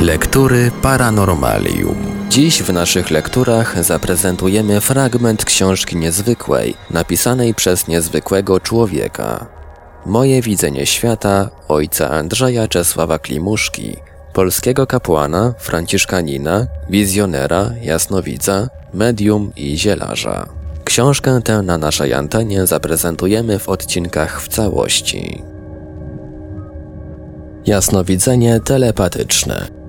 Lektury Paranormalium. Dziś w naszych lekturach zaprezentujemy fragment książki niezwykłej, napisanej przez niezwykłego człowieka. Moje widzenie świata ojca Andrzeja Czesława Klimuszki, polskiego kapłana, franciszkanina, wizjonera, jasnowidza, medium i zielarza. Książkę tę na naszej antenie zaprezentujemy w odcinkach w całości. Jasnowidzenie telepatyczne.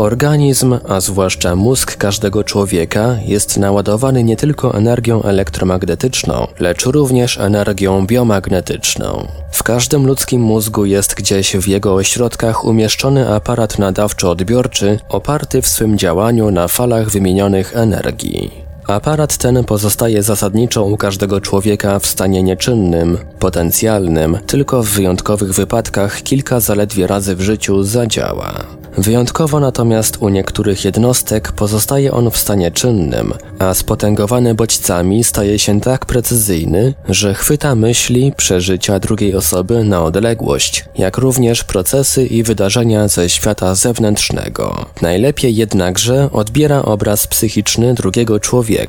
Organizm, a zwłaszcza mózg każdego człowieka, jest naładowany nie tylko energią elektromagnetyczną, lecz również energią biomagnetyczną. W każdym ludzkim mózgu jest gdzieś w jego ośrodkach umieszczony aparat nadawczo-odbiorczy oparty w swym działaniu na falach wymienionych energii. Aparat ten pozostaje zasadniczo u każdego człowieka w stanie nieczynnym, potencjalnym, tylko w wyjątkowych wypadkach kilka zaledwie razy w życiu zadziała. Wyjątkowo natomiast u niektórych jednostek pozostaje on w stanie czynnym, a spotęgowany bodźcami staje się tak precyzyjny, że chwyta myśli, przeżycia drugiej osoby na odległość, jak również procesy i wydarzenia ze świata zewnętrznego. Najlepiej jednakże odbiera obraz psychiczny drugiego człowieka.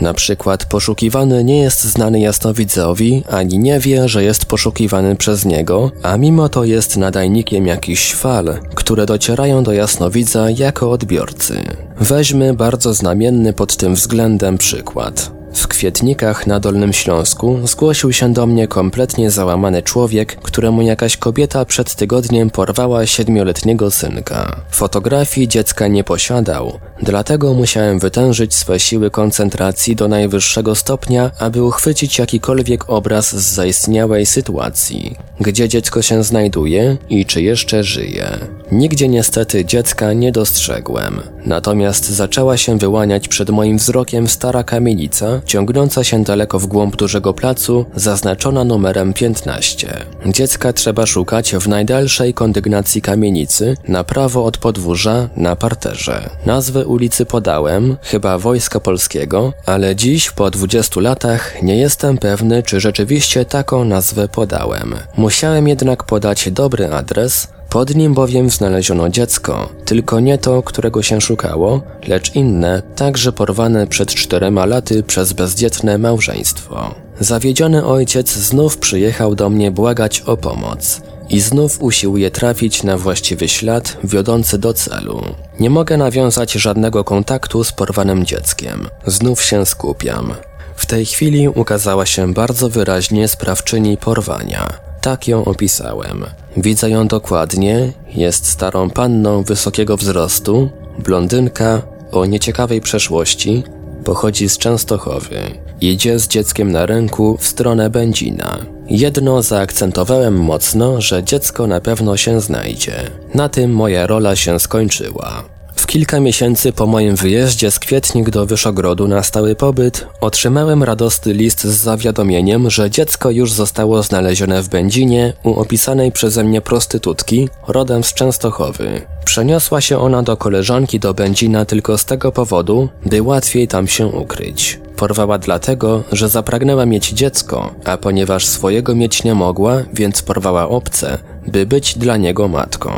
Na przykład poszukiwany nie jest znany jasnowidzowi, ani nie wie, że jest poszukiwany przez niego, a mimo to jest nadajnikiem jakichś fal, które docierają do jasnowidza jako odbiorcy. Weźmy bardzo znamienny pod tym względem przykład. W Kwietnikach na Dolnym Śląsku zgłosił się do mnie kompletnie załamany człowiek, któremu jakaś kobieta przed tygodniem porwała siedmioletniego synka. Fotografii dziecka nie posiadał, dlatego musiałem wytężyć swe siły koncentracji do najwyższego stopnia, aby uchwycić jakikolwiek obraz z zaistniałej sytuacji. Gdzie dziecko się znajduje i czy jeszcze żyje. Nigdzie niestety dziecka nie dostrzegłem. Natomiast zaczęła się wyłaniać przed moim wzrokiem stara kamienica, ciągnąca się daleko w głąb dużego placu, zaznaczona numerem 15. Dziecka trzeba szukać w najdalszej kondygnacji kamienicy, na prawo od podwórza, na parterze. Nazwę ulicy podałem, chyba Wojska Polskiego, ale dziś, po 20 latach, nie jestem pewny, czy rzeczywiście taką nazwę podałem. Musiałem jednak podać dobry adres, pod nim bowiem znaleziono dziecko, tylko nie to, którego się szukało, lecz inne, także porwane przed czterema laty przez bezdzietne małżeństwo. Zawiedziony ojciec znów przyjechał do mnie błagać o pomoc. I znów usiłuje trafić na właściwy ślad wiodący do celu. Nie mogę nawiązać żadnego kontaktu z porwanym dzieckiem. Znów się skupiam. W tej chwili ukazała się bardzo wyraźnie sprawczyni porwania. Tak ją opisałem. Widzę ją dokładnie, jest starą panną wysokiego wzrostu, blondynka o nieciekawej przeszłości, pochodzi z Częstochowy. Idzie z dzieckiem na ręku w stronę Będzina. Jedno zaakcentowałem mocno, że dziecko na pewno się znajdzie. Na tym moja rola się skończyła. Kilka miesięcy po moim wyjeździe z Kwietnik do Wyszogrodu na stały pobyt otrzymałem radosny list z zawiadomieniem, że dziecko już zostało znalezione w Będzinie u opisanej przeze mnie prostytutki rodem z Częstochowy. Przeniosła się ona do koleżanki do Będzina tylko z tego powodu, by łatwiej tam się ukryć. Porwała dlatego, że zapragnęła mieć dziecko, a ponieważ swojego mieć nie mogła, więc porwała obce, by być dla niego matką.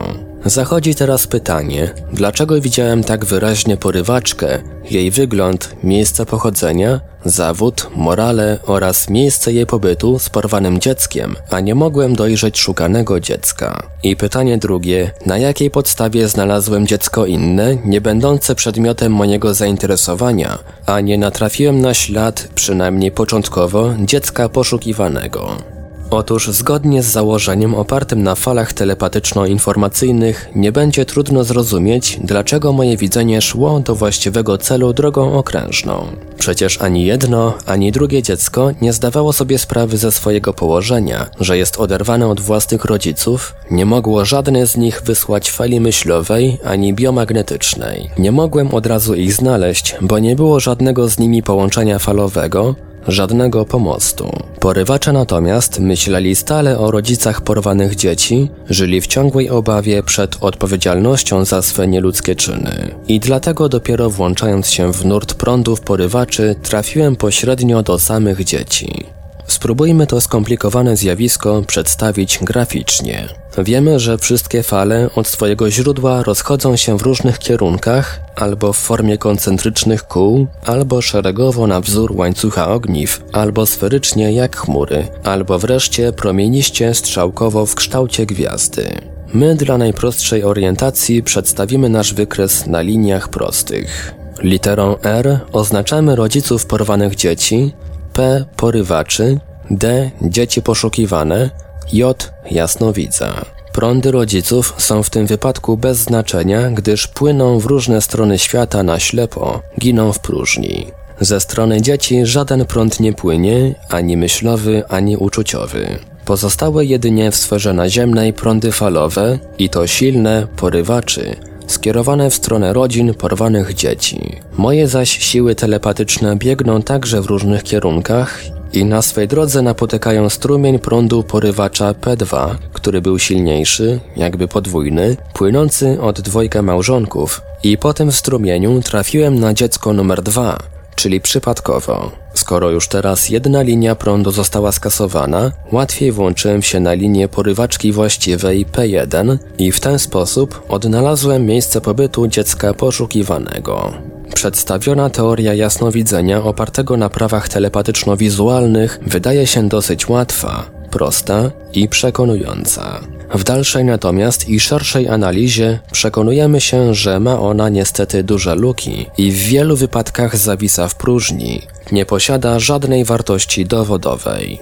Zachodzi teraz pytanie, dlaczego widziałem tak wyraźnie porywaczkę, jej wygląd, miejsce pochodzenia, zawód, morale oraz miejsce jej pobytu z porwanym dzieckiem, a nie mogłem dojrzeć szukanego dziecka. I pytanie drugie, na jakiej podstawie znalazłem dziecko inne, nie będące przedmiotem mojego zainteresowania, a nie natrafiłem na ślad, przynajmniej początkowo, dziecka poszukiwanego. Otóż zgodnie z założeniem opartym na falach telepatyczno-informacyjnych nie będzie trudno zrozumieć, dlaczego moje widzenie szło do właściwego celu drogą okrężną. Przecież ani jedno, ani drugie dziecko nie zdawało sobie sprawy ze swojego położenia, że jest oderwane od własnych rodziców, nie mogło żadne z nich wysłać fali myślowej ani biomagnetycznej. Nie mogłem od razu ich znaleźć, bo nie było żadnego z nimi połączenia falowego, żadnego pomostu. Porywacze natomiast myśleli stale o rodzicach porwanych dzieci, żyli w ciągłej obawie przed odpowiedzialnością za swe nieludzkie czyny. I dlatego dopiero włączając się w nurt prądów porywaczy trafiłem pośrednio do samych dzieci. Spróbujmy to skomplikowane zjawisko przedstawić graficznie. Wiemy, że wszystkie fale od swojego źródła rozchodzą się w różnych kierunkach, albo w formie koncentrycznych kół, albo szeregowo na wzór łańcucha ogniw, albo sferycznie jak chmury, albo wreszcie promieniście strzałkowo w kształcie gwiazdy. My dla najprostszej orientacji przedstawimy nasz wykres na liniach prostych. Literą R oznaczamy rodziców porwanych dzieci, P porywaczy, D dzieci poszukiwane, J jasnowidza. Prądy rodziców są w tym wypadku bez znaczenia, gdyż płyną w różne strony świata na ślepo, giną w próżni. Ze strony dzieci żaden prąd nie płynie, ani myślowy, ani uczuciowy. Pozostałe jedynie w sferze naziemnej prądy falowe i to silne porywaczy, skierowane w stronę rodzin porwanych dzieci. Moje zaś siły telepatyczne biegną także w różnych kierunkach i na swej drodze napotykają strumień prądu porywacza P2, który był silniejszy, jakby podwójny, płynący od dwojga małżonków i po tym strumieniu trafiłem na dziecko numer dwa, czyli przypadkowo. Skoro już teraz jedna linia prądu została skasowana, łatwiej włączyłem się na linię porywaczki właściwej P1 i w ten sposób odnalazłem miejsce pobytu dziecka poszukiwanego. Przedstawiona teoria jasnowidzenia opartego na prawach telepatyczno-wizualnych wydaje się dosyć łatwa, prosta i przekonująca. W dalszej natomiast i szerszej analizie przekonujemy się, że ma ona niestety duże luki i w wielu wypadkach zawisa w próżni, nie posiada żadnej wartości dowodowej.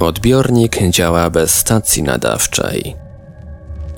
Odbiornik działa bez stacji nadawczej.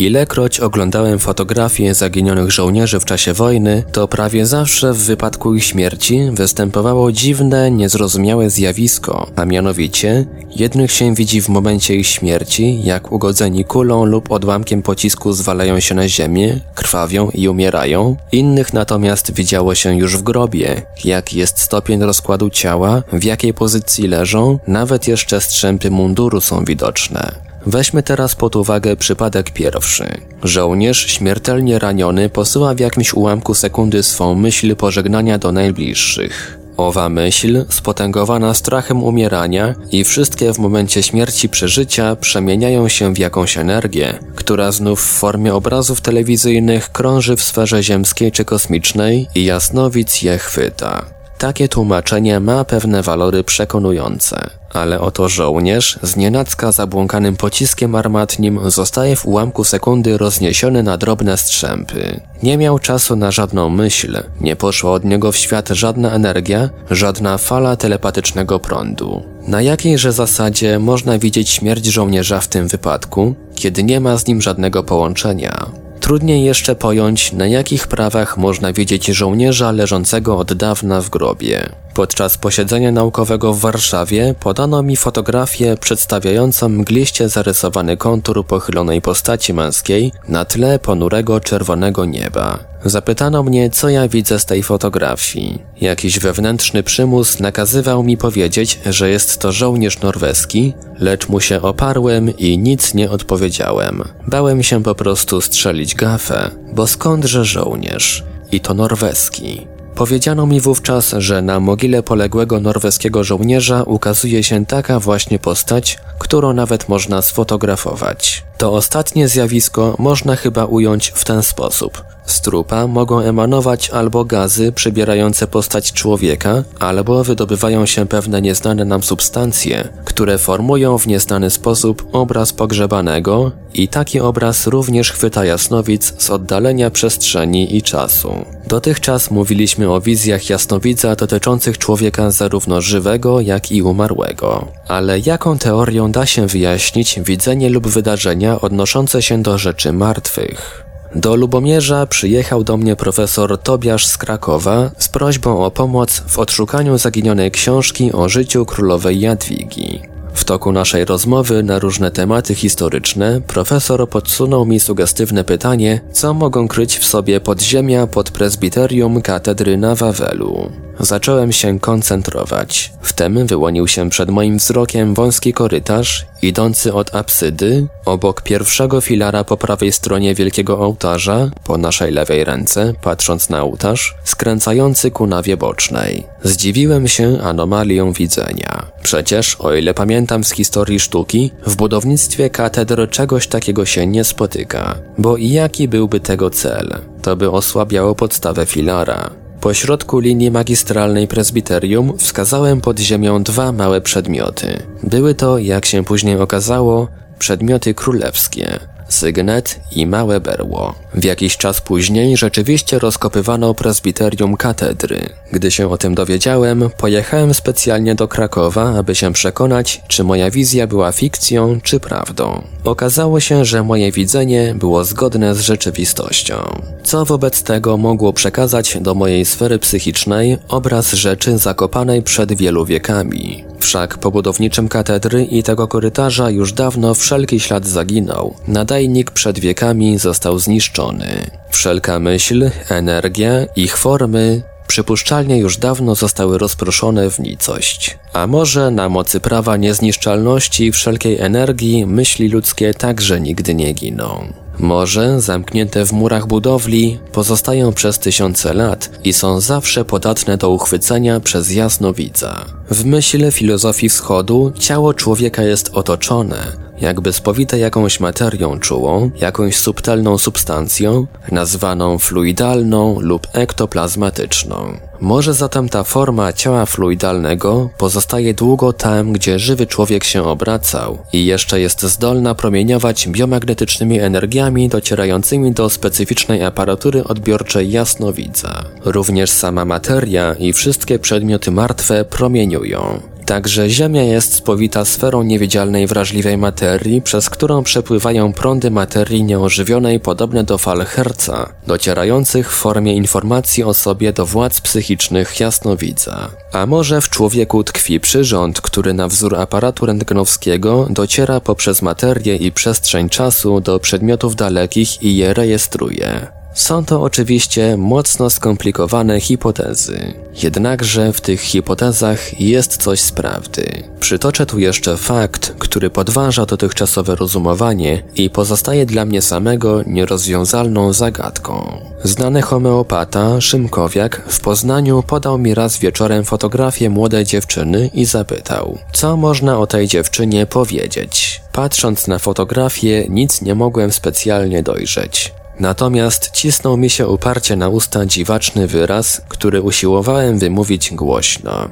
Ilekroć oglądałem fotografie zaginionych żołnierzy w czasie wojny, to prawie zawsze w wypadku ich śmierci występowało dziwne, niezrozumiałe zjawisko, a mianowicie jednych się widzi w momencie ich śmierci, jak ugodzeni kulą lub odłamkiem pocisku zwalają się na ziemię, krwawią i umierają, innych natomiast widziało się już w grobie, jak jest stopień rozkładu ciała, w jakiej pozycji leżą, nawet jeszcze strzępy munduru są widoczne. Weźmy teraz pod uwagę przypadek pierwszy. Żołnierz śmiertelnie raniony posyła w jakimś ułamku sekundy swą myśl pożegnania do najbliższych. Owa myśl, spotęgowana strachem umierania i wszystkie w momencie śmierci przeżycia przemieniają się w jakąś energię, która znów w formie obrazów telewizyjnych krąży w sferze ziemskiej czy kosmicznej i jasnowic je chwyta. Takie tłumaczenie ma pewne walory przekonujące, ale oto żołnierz z nienacka zabłąkanym pociskiem armatnim zostaje w ułamku sekundy rozniesiony na drobne strzępy. Nie miał czasu na żadną myśl, nie poszła od niego w świat żadna energia, żadna fala telepatycznego prądu. Na jakiejże zasadzie można widzieć śmierć żołnierza w tym wypadku, kiedy nie ma z nim żadnego połączenia? Trudniej jeszcze pojąć, na jakich prawach można widzieć żołnierza leżącego od dawna w grobie. Podczas posiedzenia naukowego w Warszawie podano mi fotografię przedstawiającą mgliście zarysowany kontur pochylonej postaci męskiej na tle ponurego czerwonego nieba. Zapytano mnie, co ja widzę z tej fotografii. Jakiś wewnętrzny przymus nakazywał mi powiedzieć, że jest to żołnierz norweski, lecz mu się oparłem i nic nie odpowiedziałem. Bałem się po prostu strzelić gafę, bo skądże żołnierz? I to norweski. Powiedziano mi wówczas, że na mogile poległego norweskiego żołnierza ukazuje się taka właśnie postać, którą nawet można sfotografować. To ostatnie zjawisko można chyba ująć w ten sposób. Z trupa mogą emanować albo gazy przybierające postać człowieka, albo wydobywają się pewne nieznane nam substancje, które formują w nieznany sposób obraz pogrzebanego i taki obraz również chwyta jasnowic z oddalenia przestrzeni i czasu. Dotychczas mówiliśmy o wizjach jasnowidza dotyczących człowieka zarówno żywego, jak i umarłego. Ale jaką teorią da się wyjaśnić widzenie lub wydarzenia odnoszące się do rzeczy martwych? Do Lubomierza przyjechał do mnie profesor Tobiasz z Krakowa z prośbą o pomoc w odszukaniu zaginionej książki o życiu królowej Jadwigi. W toku naszej rozmowy na różne tematy historyczne profesor podsunął mi sugestywne pytanie, co mogą kryć w sobie podziemia pod prezbiterium katedry na Wawelu. Zacząłem się koncentrować. Wtem wyłonił się przed moim wzrokiem wąski korytarz, idący od apsydy, obok pierwszego filara po prawej stronie wielkiego ołtarza, po naszej lewej ręce, patrząc na ołtarz, skręcający ku nawie bocznej. Zdziwiłem się anomalią widzenia. Przecież, o ile pamiętam z historii sztuki, w budownictwie katedr czegoś takiego się nie spotyka. Bo i jaki byłby tego cel? To by osłabiało podstawę filara. Po środku linii magistralnej prezbiterium wskazałem pod ziemią dwa małe przedmioty. Były to, jak się później okazało, przedmioty królewskie sygnet i małe berło. W jakiś czas później rzeczywiście rozkopywano prezbiterium katedry. Gdy się o tym dowiedziałem, pojechałem specjalnie do Krakowa, aby się przekonać, czy moja wizja była fikcją, czy prawdą. Okazało się, że moje widzenie było zgodne z rzeczywistością. Co wobec tego mogło przekazać do mojej sfery psychicznej obraz rzeczy zakopanej przed wielu wiekami. Wszak po budowniczym katedry i tego korytarza już dawno wszelki ślad zaginął. Nadajnik przed wiekami został zniszczony. Wszelka myśl, energia, ich formy przypuszczalnie już dawno zostały rozproszone w nicość. A może na mocy prawa niezniszczalności wszelkiej energii myśli ludzkie także nigdy nie giną. Może, zamknięte w murach budowli, pozostają przez tysiące lat i są zawsze podatne do uchwycenia przez jasnowidza. W myśl filozofii wschodu ciało człowieka jest otoczone, jakby spowite jakąś materią czułą, jakąś subtelną substancją, nazwaną fluidalną lub ektoplazmatyczną. Może zatem ta forma ciała fluidalnego pozostaje długo tam, gdzie żywy człowiek się obracał i jeszcze jest zdolna promieniować biomagnetycznymi energiami docierającymi do specyficznej aparatury odbiorczej jasnowidza. Również sama materia i wszystkie przedmioty martwe promieniują. Także Ziemia jest spowita sferą niewidzialnej wrażliwej materii, przez którą przepływają prądy materii nieożywionej podobne do fal Herca, docierających w formie informacji o sobie do władz psychicznych jasnowidza. A może w człowieku tkwi przyrząd, który na wzór aparatu rentgenowskiego dociera poprzez materię i przestrzeń czasu do przedmiotów dalekich i je rejestruje. Są to oczywiście mocno skomplikowane hipotezy. Jednakże w tych hipotezach jest coś z prawdy. Przytoczę tu jeszcze fakt, który podważa dotychczasowe rozumowanie i pozostaje dla mnie samego nierozwiązalną zagadką. Znany homeopata Szymkowiak w Poznaniu podał mi raz wieczorem fotografię młodej dziewczyny i zapytał, co można o tej dziewczynie powiedzieć. Patrząc na fotografię, nic nie mogłem specjalnie dojrzeć. Natomiast cisnął mi się uparcie na usta dziwaczny wyraz, który usiłowałem wymówić głośno.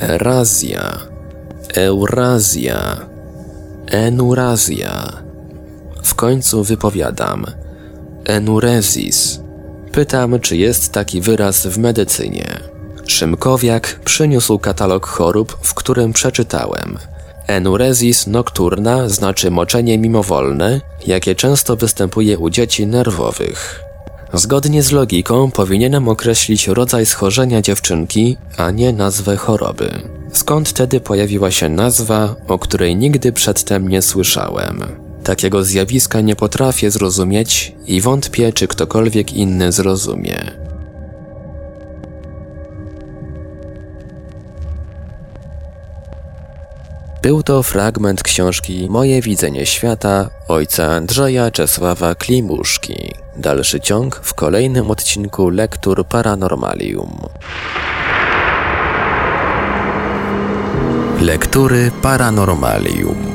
Erazja, Eurazja, Enurazja. W końcu wypowiadam. Enurezis. Pytam, czy jest taki wyraz w medycynie. Szymkowiak przyniósł katalog chorób, w którym przeczytałem – Enuresis nocturna znaczy moczenie mimowolne, jakie często występuje u dzieci nerwowych. Zgodnie z logiką powinienem określić rodzaj schorzenia dziewczynki, a nie nazwę choroby. Skąd tedy pojawiła się nazwa, o której nigdy przedtem nie słyszałem? Takiego zjawiska nie potrafię zrozumieć i wątpię, czy ktokolwiek inny zrozumie. Był to fragment książki Moje widzenie świata ojca Andrzeja Czesława Klimuszki. Dalszy ciąg w kolejnym odcinku Lektur Paranormalium. Lektury Paranormalium